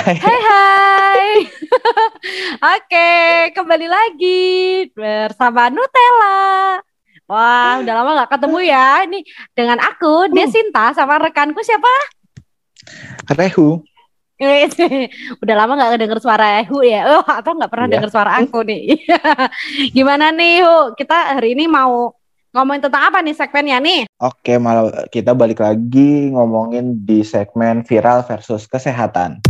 Hai hai. Oke, kembali lagi bersama Nutella. Wah, udah lama gak ketemu ya. Ini dengan aku, Desinta, sama rekanku siapa? Rehu. udah lama gak denger suara Hu ya. Oh, atau gak pernah Iya. denger suara aku nih. Gimana nih, Hu? Kita hari ini mau ngomongin tentang apa nih segmennya nih? Oke, malah kita balik lagi ngomongin di segmen viral versus kesehatan.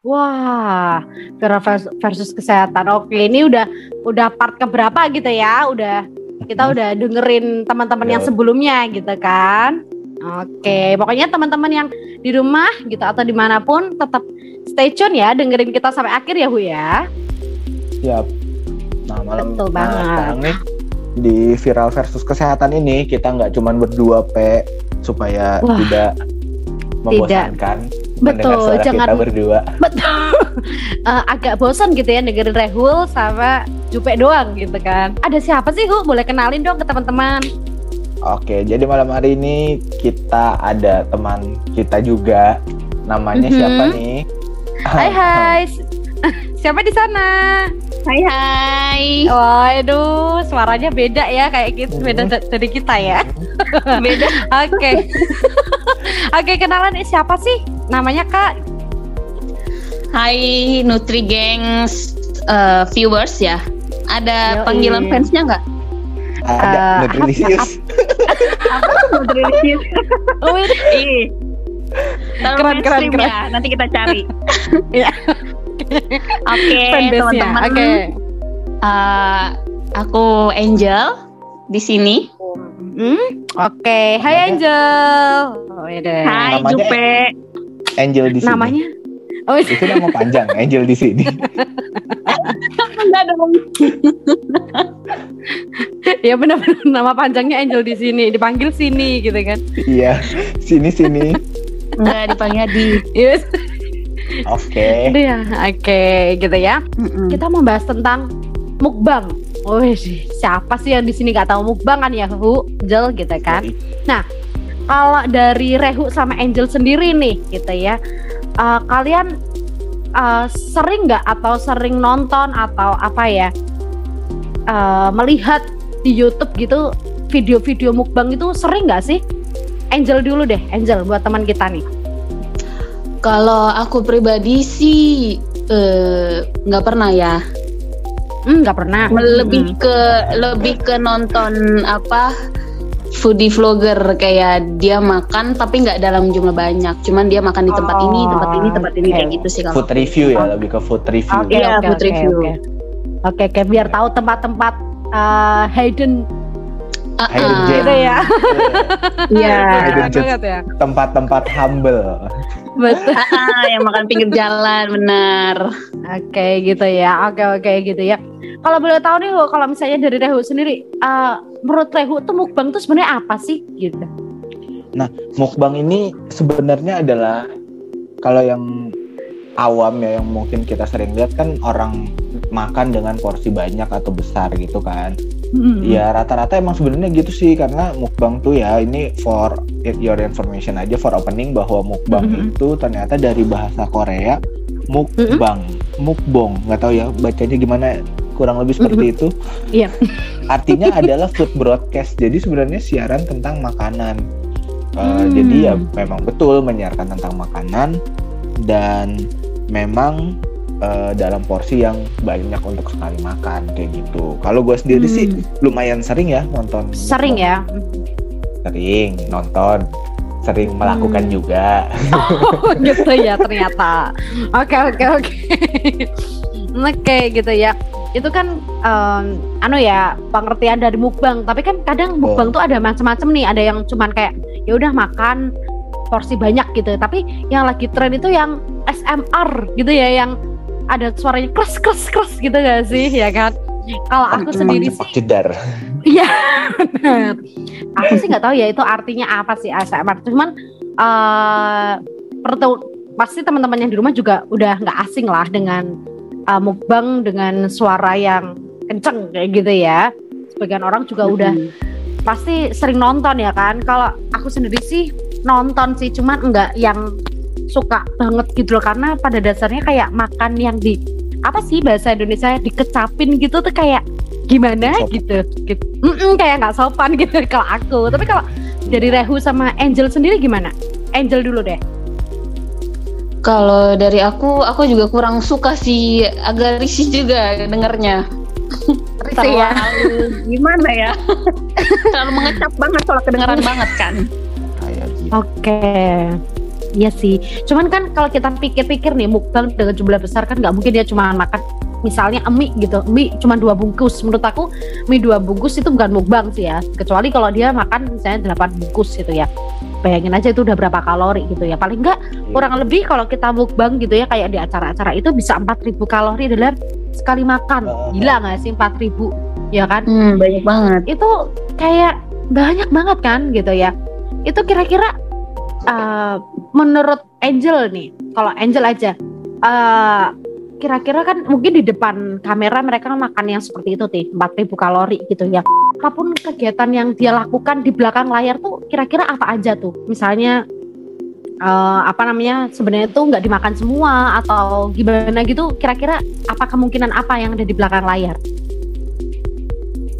Wah, viral vers- versus kesehatan. Oke, ini udah udah part keberapa gitu ya? Udah kita udah dengerin teman-teman yang Ya. sebelumnya gitu kan? Oke, pokoknya teman-teman yang di rumah gitu atau di mana pun tetap stay tune ya, dengerin kita sampai akhir ya, Hu ya. Siap. Nah, malam Betul nah, banget. sekarang nih di viral versus kesehatan ini kita nggak cuman berdua P supaya Wah. tidak membosankan mendengar Betul, suara jangan- kita berdua. Betul. Eh, agak bosan gitu ya dengerin Rehul sama Jupe doang gitu kan. Ada siapa sih, Hu? Boleh kenalin dong ke teman-teman. Oke, jadi malam hari ini kita ada teman kita juga. Namanya Mhm. siapa nih? Hai hai. Siapa di sana? Hai hai. Waduh, suaranya beda ya kayak gitu, beda da- dari kita ya. Beda. Oke. Oke, kenalan nih siapa sih? Namanya Kak. Hai Nutri Gengs eh, viewers ya. Ada Yoi. panggilan fansnya nggak? Ada Eh, Nutrilisius. Nutrilisius. Oh, ini. Ih. Terlalu Keren, keren, mainstream keren. ya. Nanti kita cari. Iya. Oke, Fanbase-nya. teman-teman. Oke. Eh, aku Angel di sini. Hmm? Oke, hai Namanya- Angel. Oh, ya deh. Hai Namanya- Jupe. Angel di sini. Namanya? Oh, Itu nama panjang, Angel di sini. Enggak dong. ya benar-benar nama panjangnya Angel di sini, dipanggil sini gitu kan. Iya, sini sini. Enggak dipanggil di. Yes. Oke. Iya, oke gitu ya. Mm-mm. Kita mau bahas tentang mukbang. Wih, siapa sih yang di sini nggak tahu mukbang kan ya, Hu? Angel gitu kan. Kalau dari Rehu sama Angel sendiri nih, gitu ya. eh, kalian eh, sering nggak atau sering nonton atau apa ya? eh, melihat di YouTube gitu video-video mukbang itu sering nggak sih? Angel dulu deh, Angel buat teman kita nih. Kalau aku pribadi sih eh, nggak pernah ya. Hmm, nggak pernah. lebih ke lebih ke nonton apa foodie vlogger kayak dia makan tapi nggak dalam jumlah banyak cuman dia makan di tempat ini tempat ini tempat ini oke. kayak gitu sih kalau Food review ya, lebih ke food review. Oke, Iya, oke, food oke, review. Oke, oke, oke, biar tahu tempat-tempat eh, hidden Hidden ah. gem. gitu ya. Iya. Banget ya. Tempat-tempat humble. Betul. Ah, yang makan pinggir jalan benar Oke, gitu ya. Oke, oke, gitu ya. Kalau boleh tahu nih, kalau misalnya dari Rehu sendiri, eh, menurut Rehu tuh mukbang tuh sebenarnya apa sih? Gitu. Mukbang ini sebenarnya adalah kalau yang awam ya yang mungkin kita sering lihat kan orang makan dengan porsi banyak atau besar gitu kan. Hmm. Ya rata-rata emang sebenarnya gitu sih karena mukbang tuh ya ini for your information aja for opening bahwa mukbang Mhm. itu ternyata dari bahasa Korea mukbang, mukbong nggak tahu ya bacanya gimana kurang lebih seperti itu. Iya. Artinya adalah food broadcast. Jadi sebenarnya siaran tentang makanan. Uh, Hmm. Jadi ya memang betul menyiarkan tentang makanan dan memang uh, dalam porsi yang banyak untuk sekali makan kayak gitu. Kalau gue sendiri sih Hmm. lumayan sering ya nonton. Sering ya. Sering nonton, sering melakukan Hmm. juga. Oh, gitu ya ternyata. Oke, oke, oke. Oke, gitu ya. Itu kan em, anu ya pengertian dari mukbang. Tapi kan kadang mukbang tuh ada macam-macam nih. Ada yang cuman kayak ya udah makan porsi banyak gitu. Tapi yang lagi tren itu yang SMR gitu ya, yang ada suaranya kres kres kres gitu gak sih, ya kan? Kalau aku sendiri sih jedar. Iya. Aku sih nggak tahu ya itu artinya apa sih ASMR. Cuman eh pertu- pasti teman-teman yang di rumah juga udah nggak asing lah dengan eh, mukbang dengan suara yang kenceng kayak gitu ya. sebagian orang juga udah pasti sering nonton ya kan. Kalau aku sendiri sih nonton sih, cuman enggak yang suka banget gitu loh karena pada dasarnya kayak makan yang di apa sih bahasa Indonesia dikecapin gitu tuh kayak gimana Sopan. gitu, gitu. Kayak nggak sopan gitu kalau aku. Tapi kalau dari Rehu sama Angel sendiri gimana? Angel dulu deh. Kalau dari aku, aku juga kurang suka sih, agak risih juga dengernya. Risih ya? Terlalu gimana ya? Terlalu mengecap banget kalau kedengaran banget kan. Kayak gitu. Iya sih. Cuman kan kalau kita pikir-pikir nih mukbang dengan jumlah besar kan nggak mungkin dia cuma makan misalnya mie gitu. Mie cuma dua bungkus. Menurut aku mie dua bungkus itu bukan mukbang sih ya. Kecuali kalau dia makan misalnya delapan bungkus gitu ya. Bayangin aja itu udah berapa kalori gitu ya. Paling nggak kurang lebih kalau kita mukbang gitu ya kayak di acara-acara itu bisa 4000 kalori dalam sekali makan. Gila nggak sih 4000 ya kan? Hmm, banyak banget. itu kayak banyak banget kan gitu ya itu kira-kira uh, menurut Angel nih kalau Angel aja uh, kira-kira kan mungkin di depan kamera mereka makan yang seperti itu nih 4000 kalori gitu ya. Apa pun kegiatan yang dia lakukan di belakang layar tuh kira-kira apa aja tuh? Misalnya uh, apa namanya sebenarnya tuh nggak dimakan semua atau gimana gitu kira-kira apa kemungkinan apa yang ada di belakang layar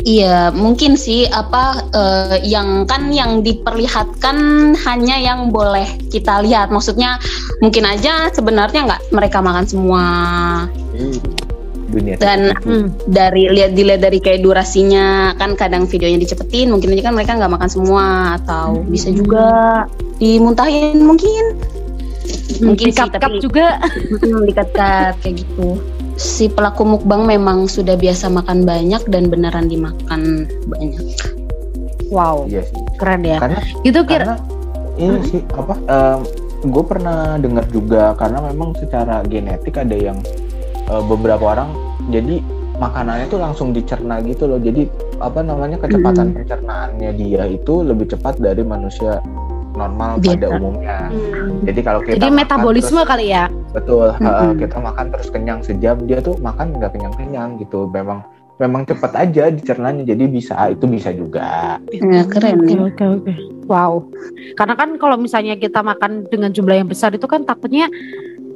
Iya, mungkin sih apa eh, yang kan yang diperlihatkan hanya yang boleh kita lihat. Maksudnya mungkin aja sebenarnya nggak mereka makan semua. dunia Dan. Hmm. dari lihat dilihat dari kayak durasinya kan kadang videonya dicepetin, mungkin aja kan mereka nggak makan semua atau bisa juga dimuntahin mungkin. Mungkin di sih, cup tapi- juga Hmm, dikat-kat kayak gitu. Si pelaku mukbang memang sudah biasa makan banyak dan beneran dimakan banyak. wow iya sih. keren ya. Karena gitu kira karena ini sih apa gue pernah dengar juga karena memang secara genetik ada yang eh, beberapa orang jadi makanannya tuh langsung dicerna gitu loh. Jadi apa namanya kecepatan pencernaannya dia itu lebih cepat dari manusia normal pada Biasa. umumnya Hmm. jadi kalau kita jadi makan metabolisme terus- kali ya betul eh, Mm-mm. kita makan terus kenyang sejam dia tuh makan nggak kenyang kenyang gitu memang memang cepat aja dicernanya jadi bisa itu bisa juga Ya, keren Oke oke oke. Wow. Karena kan kalau misalnya kita makan dengan jumlah yang besar itu kan takutnya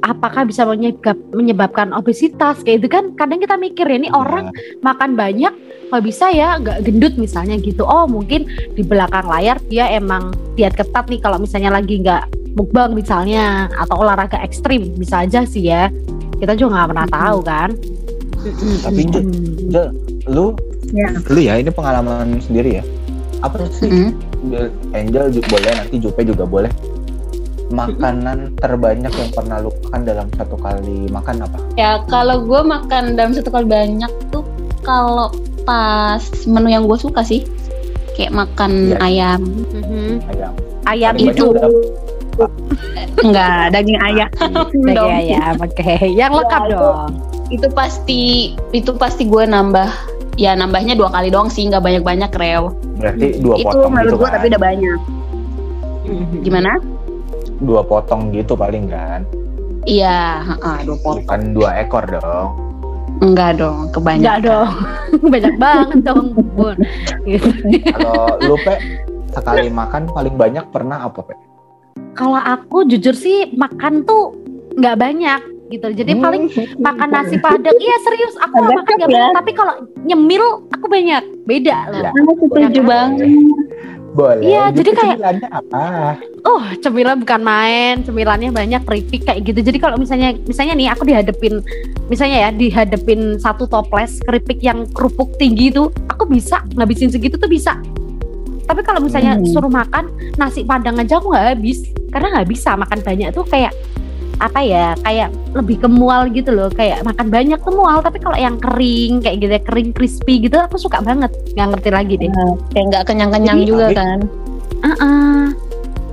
apakah bisa menyebab, menyebabkan obesitas kayak itu kan? Kadang kita mikir ya ini orang makan banyak nggak bisa ya nggak gendut misalnya gitu. Oh mungkin di belakang layar dia emang diet ketat nih kalau misalnya lagi nggak mukbang misalnya atau olahraga ekstrim bisa aja sih ya. Kita juga nggak pernah tahu kan? Tapi. Jel, lu Ya. lu ya ini pengalaman sendiri ya. Apa sih? Mm. Jel, Angel juga boleh nanti Jupe juga boleh makanan terbanyak yang pernah lu makan dalam satu kali. Makan apa? Ya kalau gue makan dalam satu kali banyak tuh kalau pas menu yang gue suka sih kayak makan Iya. ayam. Ayam. Ayam itu enggak daging ayam. Daging dong. ayam, oke. Yang lengkap Ya, itu- dong. itu pasti itu pasti gue nambah ya nambahnya dua kali doang sih nggak banyak banyak rew berarti dua itu potong menurut gitu gue kan? tapi udah banyak. Gimana dua potong gitu paling kan iya heeh, dua potong bukan dua ekor dong enggak dong kebanyakan Enggak dong. Banyak banget dong, Bun. Gitu. kalau lu pe sekali makan paling banyak pernah apa pe Kalau aku jujur sih makan tuh nggak banyak gitu. Jadi Hmm. paling makan nasi padang. Iya serius, aku Agak makan nggak ya. banyak. Tapi kalau nyemil aku banyak. Beda loh. Ya. Aku setuju banget boleh Iya, Gitu jadi kayak- cemilannya apa Oh, cemilan bukan main, cemilannya banyak keripik kayak gitu. Jadi kalau misalnya misalnya nih aku dihadepin misalnya ya dihadepin satu toples keripik yang kerupuk tinggi itu, aku bisa ngabisin segitu tuh bisa. Tapi kalau misalnya Hmm. suruh makan nasi padang aja aku nggak habis karena nggak bisa makan banyak tuh kayak apa ya kayak lebih ke mual gitu loh kayak makan banyak tuh mual tapi kalau yang kering kayak gitu kering crispy gitu aku suka banget nggak ngerti lagi deh kayak nggak kenyang-kenyang Jadi, juga tapi- kan Heeh.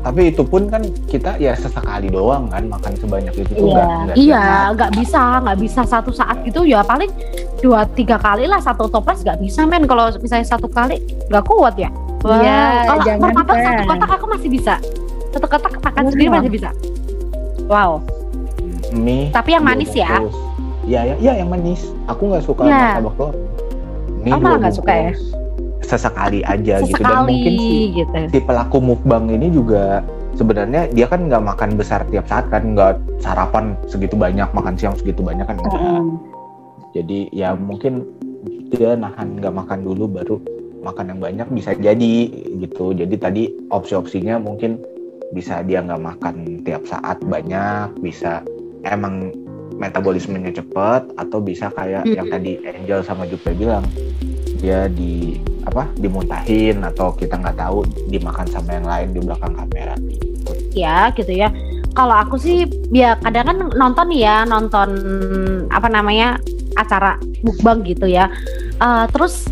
tapi itu pun kan kita ya sesekali doang kan makan sebanyak itu tuh Iya. nggak- nggak tiap Iya, nggak bisa, nggak bisa satu saat gitu ya paling dua tiga kali lah satu toples nggak bisa men kalau misalnya satu kali nggak kuat ya. Wah, Iya, kalau jangan martabak kan. satu kotak aku masih bisa, satu kotak makan sendiri masih bisa. Wow, mie Tapi yang manis ya? Iya ya, iya yang manis. Aku nggak suka Iya. martabak doang. Mie Oh, malah nggak suka ya? sesekali aja gitu dan Sesekali mungkin si, gitu. si pelaku mukbang ini juga sebenarnya dia kan nggak makan besar tiap saat kan nggak sarapan segitu banyak makan siang segitu banyak kan enggak Mm. jadi ya mungkin dia nahan nggak makan dulu baru makan yang banyak bisa jadi gitu jadi tadi opsi-opsinya mungkin bisa dia nggak makan tiap saat banyak bisa emang metabolismenya cepet atau bisa kayak yang tadi Angel sama Jupe bilang dia di apa dimuntahin atau kita nggak tahu dimakan sama yang lain di belakang kamera ya gitu ya. Kalau aku sih ya kadang kan nonton ya nonton apa namanya acara mukbang gitu ya. Eh, terus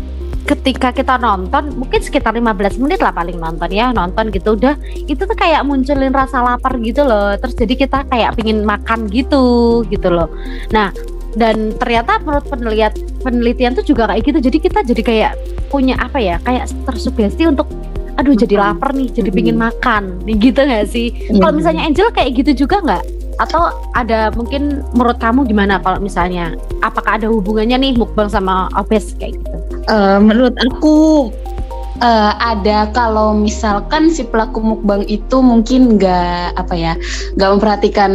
ketika kita nonton mungkin sekitar 15 menit lah paling nonton ya nonton gitu. Udah itu tuh kayak munculin rasa lapar gitu loh. Terus jadi kita kayak pingin makan gitu gitu loh. Nah dan ternyata menurut penelitian penelitian tuh juga kayak gitu. Jadi kita jadi kayak punya apa ya kayak tersugesti untuk aduh jadi Makan. lapar nih jadi Hmm. pingin makan. Nih gitu nggak sih? Kalau misalnya Angel kayak gitu juga nggak? Atau ada mungkin menurut kamu gimana kalau misalnya apakah ada hubungannya nih mukbang sama obes kayak gitu Eh, menurut aku eh, ada kalau misalkan si pelaku mukbang itu mungkin nggak apa ya nggak memperhatikan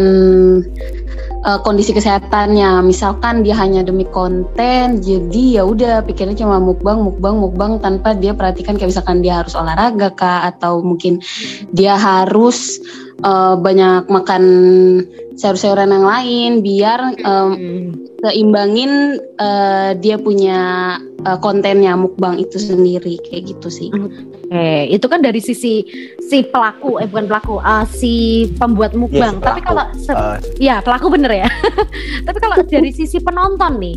eh, kondisi kesehatannya. Misalkan dia hanya demi konten jadi ya udah pikirnya cuma mukbang mukbang mukbang tanpa dia perhatikan kayak misalkan dia harus olahraga kah atau mungkin dia harus eh, banyak makan sayur-sayuran yang lain biar em, seimbangin eh, dia punya eh, kontennya mukbang itu sendiri kayak gitu sih. Oke, itu kan dari sisi si pelaku, eh bukan pelaku, eh, si pembuat mukbang. si Tapi pelaku. kalau, Eh, ya pelaku bener ya. Tapi kalau dari sisi penonton nih,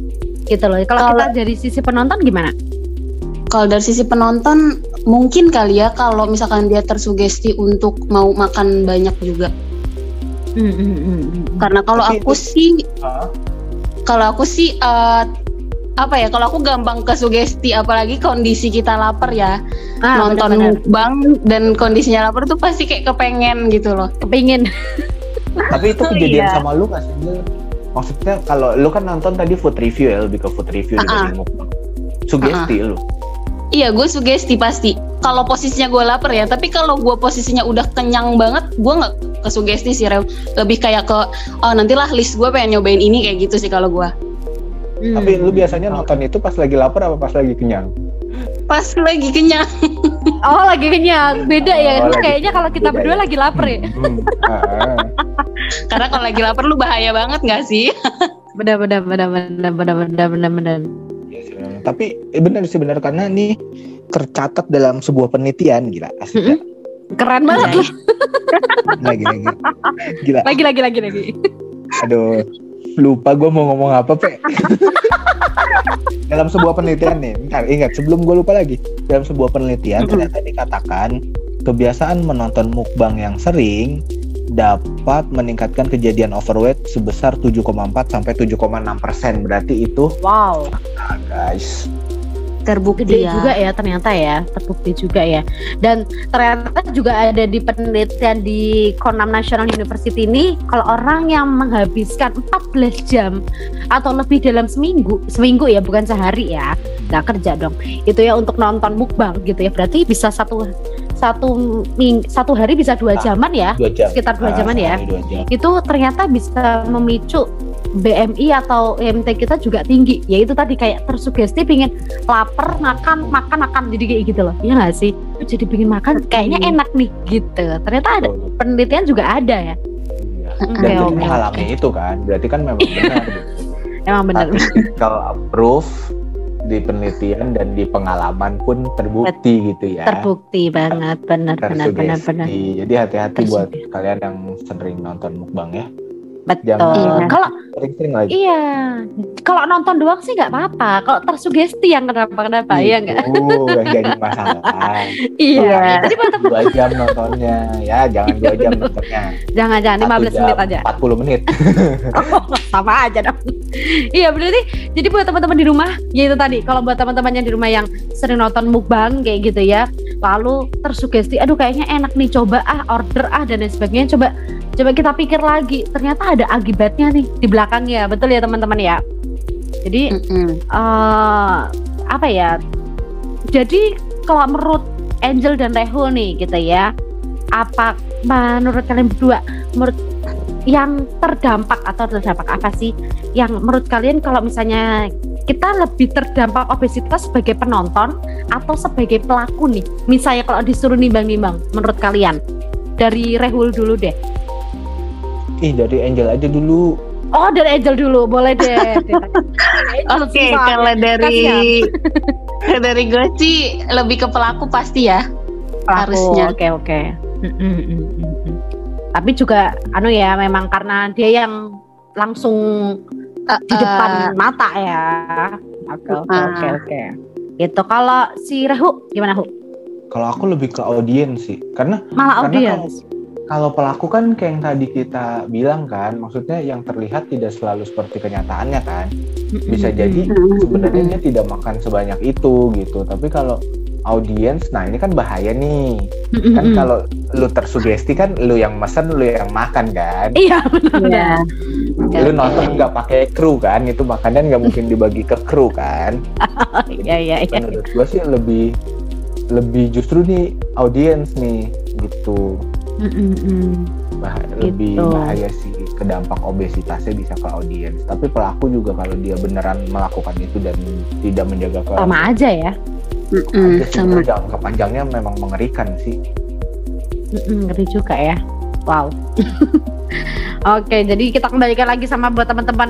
gitu loh. Kalau kita dari sisi penonton gimana? Kalau dari sisi penonton mungkin kali ya kalau misalkan dia tersugesti untuk mau makan banyak juga. Hmm, hmm, hmm. Karena kalau Tapi aku itu- sih kalau aku sih eh, apa ya kalau aku gampang ke sugesti apalagi kondisi kita lapar ya Ah, nonton mukbang dan kondisinya lapar tuh pasti kayak kepengen gitu loh. kepingin. tapi itu Oh, kejadian iya. sama lu nggak sih maksudnya kalau lu kan nonton tadi food review ya lebih ke food review Ah, dibanding mukbang sugesti lu Iya, gue sugesti pasti. Kalau posisinya gue lapar ya, tapi kalau gue posisinya udah kenyang banget, gue nggak ke sugesti sih, Rew. Lebih kayak ke, oh nantilah list gue pengen nyobain ini kayak gitu sih kalau gue. Hmm. tapi lu biasanya nonton itu pas lagi lapar apa pas lagi kenyang Pas lagi kenyang. Oh lagi kenyang, beda ya. Oh, Lu lagi- kayaknya kalau kita beda berdua ya. lagi lapar ya. Hmm, ah, Karena kalau lagi lapar lu bahaya banget nggak sih? Benar benar benar benar benar benar benar benar. Iya sih memang. tapi eh, benar sih benar karena ini tercatat dalam sebuah penelitian gila asli Mm-mm. Keren banget lu. gila, gila, gila. gila Lagi lagi lagi lagi. aduh lupa gue mau ngomong apa pe dalam sebuah penelitian nih bentar ingat sebelum gue lupa lagi dalam sebuah penelitian Mm-mm. ternyata dikatakan kebiasaan menonton mukbang yang sering dapat meningkatkan kejadian overweight sebesar 7,4 sampai 7,6 persen. Berarti itu Wow. ah, guys. Terbukti gede ya. juga ya ternyata ya. Terbukti juga ya. Dan ternyata juga ada di penelitian di Konam National University ini kalau orang yang menghabiskan 14 jam atau lebih dalam seminggu seminggu ya bukan sehari ya nggak kerja dong. Itu ya untuk nonton mukbang gitu ya. Berarti bisa satu satu ming, satu hari bisa dua Ah. jaman ya? dua jam. Sekitar dua Ah, jaman ya? dua jam. itu ternyata bisa memicu BMI atau IMT kita juga tinggi. Yaitu tadi kayak tersugesti pingin lapar makan makan makan. Jadi kayak gitu loh. Iya nggak sih? Jadi pingin makan? Kayaknya enak nih gitu. Ternyata ada penelitian juga ada ya? Iya. Dan oke, mengalami itu kan. Berarti kan memang benar. Gitu. emang benar. Statistical approve di penelitian dan di pengalaman pun terbukti gitu ya. terbukti banget benar benar benar benar jadi hati-hati buat kalian yang sering nonton mukbang ya betul. Jangan- kalau sering-sering lagi. iya. Kalau nonton doang sih nggak apa-apa. Kalau tersugesti yang kenapa kenapa iya nggak? Yang jadi masalah. Iya. Jadi buat dua jam nontonnya. Ya jangan dua jam nontonnya. Jangan jangan Satu 15 menit aja. 40 menit. Sama aja dong. iya berarti jadi buat teman-teman di rumah ya itu tadi. Kalau buat teman-teman yang di rumah yang sering nonton mukbang kayak gitu ya lalu tersugesti aduh kayaknya enak nih coba ah order ah dan lain sebagainya coba coba kita pikir lagi ternyata ada akibatnya nih di belakangnya. Betul ya teman-teman ya? Jadi eh apa ya? Jadi kalau menurut Angel dan Rehu nih gitu ya apa menurut kalian berdua menurut yang terdampak atau terdampak apa sih? Yang menurut kalian kalau misalnya kita lebih terdampak obesitas sebagai penonton atau sebagai pelaku nih? Misalnya kalau disuruh nimbang-nimbang menurut kalian? Dari Rehul dulu deh ih dari Angel aja dulu oh dari Angel dulu boleh deh oke okay, kalau dari dari gue sih lebih ke pelaku pasti ya pelaku, harusnya oke okay, oke okay. Tapi juga anu ya memang karena dia yang langsung uh, di depan uh, mata ya. Oke oke oke oke. Itu kalau si Rehu gimana Hu? Kalau aku lebih ke audiens sih, karena malah audiens. Kalau, pelaku kan kayak yang tadi kita bilang kan, maksudnya yang terlihat tidak selalu seperti kenyataannya kan. Bisa jadi sebenarnya dia tidak makan sebanyak itu gitu. Tapi kalau audiens nah ini kan bahaya nih. Kan kalau lu tersugesti kan lu yang mesen lu yang makan kan. Iya benar. Ya. lu nonton nggak pakai kru kan itu makanan nggak mungkin dibagi ke kru kan. Iya iya iya. Menurut gua sih lebih lebih justru nih audiens nih gitu mm-hmm. bah gitu. lebih bahaya sih kedampak obesitasnya bisa ke audiens tapi pelaku juga kalau dia beneran melakukan itu dan tidak menjaga sama aja ya Mm -mm, sama jangka panjangnya memang mengerikan sih. Mm -mm, ngeri juga ya. Wow. Oke, jadi kita kembalikan lagi sama buat teman-teman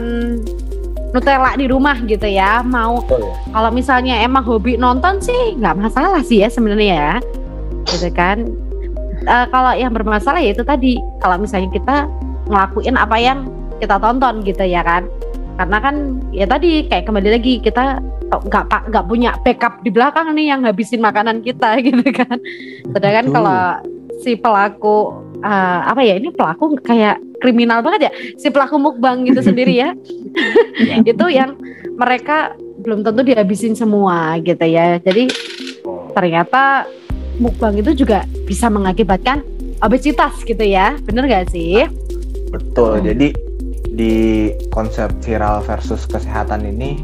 Nutella di rumah gitu ya. Mau ya. kalau misalnya emang hobi nonton sih nggak masalah sih ya sebenarnya ya. Gitu kan. Uh, kalau yang bermasalah ya itu tadi kalau misalnya kita ngelakuin apa yang kita tonton gitu ya kan. Karena kan ya tadi kayak kembali lagi kita nggak pak nggak punya backup di belakang nih yang habisin makanan kita gitu kan. Sedangkan Betul. kalau si pelaku uh, apa ya ini pelaku kayak kriminal banget ya. Si pelaku mukbang gitu sendiri ya. Itu yang mereka belum tentu dihabisin semua gitu ya. Jadi ternyata mukbang itu juga bisa mengakibatkan obesitas gitu ya. Bener gak sih? Betul. Hmm. jadi di konsep viral versus kesehatan ini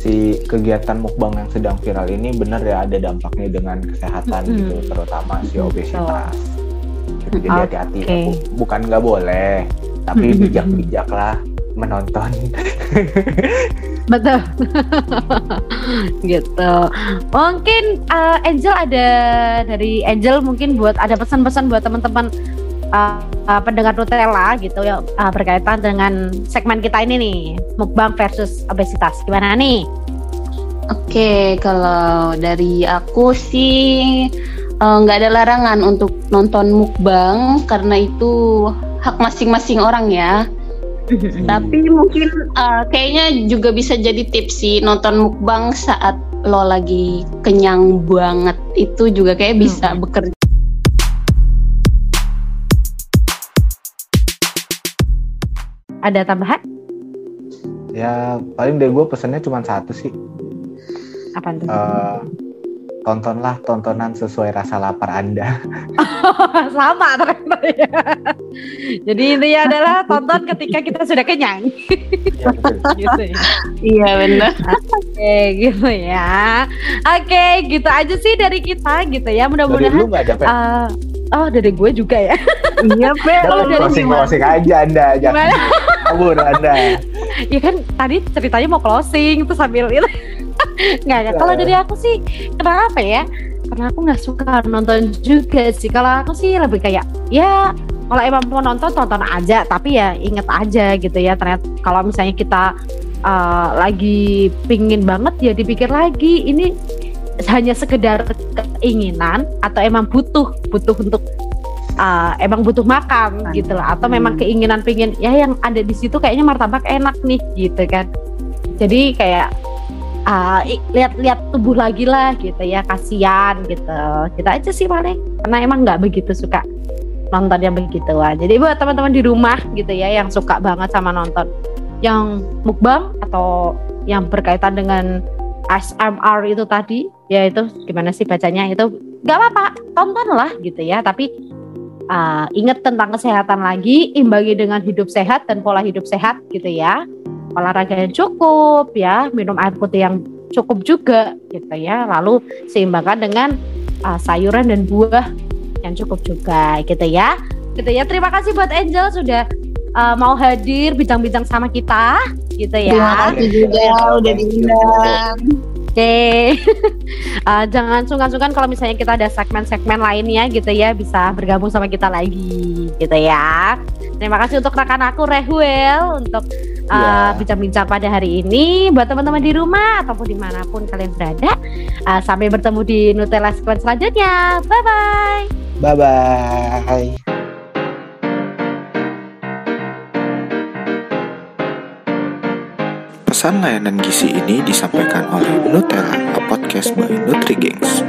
si kegiatan mukbang yang sedang viral ini benar ya ada dampaknya dengan kesehatan -hmm. gitu terutama si obesitas. Gitu, jadi hati-hati. Okay. bukan nggak boleh tapi bijak-bijak lah menonton betul gitu mungkin uh, Angel ada dari Angel mungkin buat ada pesan-pesan buat teman-teman uh, uh, pendengar Nutella gitu ya uh, berkaitan dengan segmen kita ini nih mukbang versus obesitas gimana nih? Oke kalau dari aku sih nggak uh, ada larangan untuk nonton mukbang karena itu hak masing-masing orang ya. Tapi mungkin uh, kayaknya juga bisa jadi tips sih nonton mukbang saat lo lagi kenyang banget itu juga kayak bisa hmm. bekerja Ada tambahan? Ya paling dari gue pesannya cuma satu sih. Apa itu? Uh, tontonlah tontonan sesuai rasa lapar Anda. Sama ternyata ya. Jadi intinya adalah tonton ketika kita sudah kenyang. Iya, gitu ya. Iya benar. Oke gitu ya. Oke gitu aja sih dari kita gitu ya. Mudah-mudahan. Dari lu gak ada, uh, Oh dari gue juga ya. iya Pe. Kalau dari closing closing aja Anda. Jangan kabur Anda. Iya kan tadi ceritanya mau closing tuh sambil itu. Nggak ya. Kalau dari aku sih kenapa ya? Karena aku nggak suka nonton juga sih. Kalau aku sih lebih kayak ya kalau emang mau nonton tonton aja. Tapi ya inget aja gitu ya. Ternyata kalau misalnya kita uh, lagi pingin banget ya dipikir lagi ini hanya sekedar keinginan atau emang butuh butuh untuk uh, emang butuh makan gitu lah atau memang hmm. keinginan pingin ya yang ada di situ kayaknya martabak enak nih gitu kan jadi kayak uh, lihat-lihat tubuh lagi lah gitu ya kasihan gitu. Kita aja sih paling karena emang nggak begitu suka nonton yang begitu lah jadi buat teman-teman di rumah gitu ya yang suka banget sama nonton yang mukbang atau yang berkaitan dengan SMR itu tadi ya itu gimana sih bacanya itu nggak apa-apa tonton lah gitu ya. Tapi uh, ingat tentang kesehatan lagi imbangi dengan hidup sehat dan pola hidup sehat gitu ya olahraga yang cukup ya minum air putih yang cukup juga gitu ya. Lalu seimbangkan dengan uh, sayuran dan buah yang cukup juga gitu ya. Gitu ya. Terima kasih buat Angel sudah uh, mau hadir bincang-bincang sama kita gitu ya. Terima kasih juga udah diundang. Oke, uh, jangan sungkan-sungkan kalau misalnya kita ada segmen-segmen lainnya gitu ya bisa bergabung sama kita lagi gitu ya. Terima kasih untuk rekan aku Rehuel untuk uh, bincang-bincang pada hari ini. Buat teman-teman di rumah ataupun di mana pun kalian berada, uh, sampai bertemu di Nutella Sequence selanjutnya. Bye bye. Bye bye. Pesan layanan gizi ini disampaikan oleh Nutella, a podcast by NutriGangs.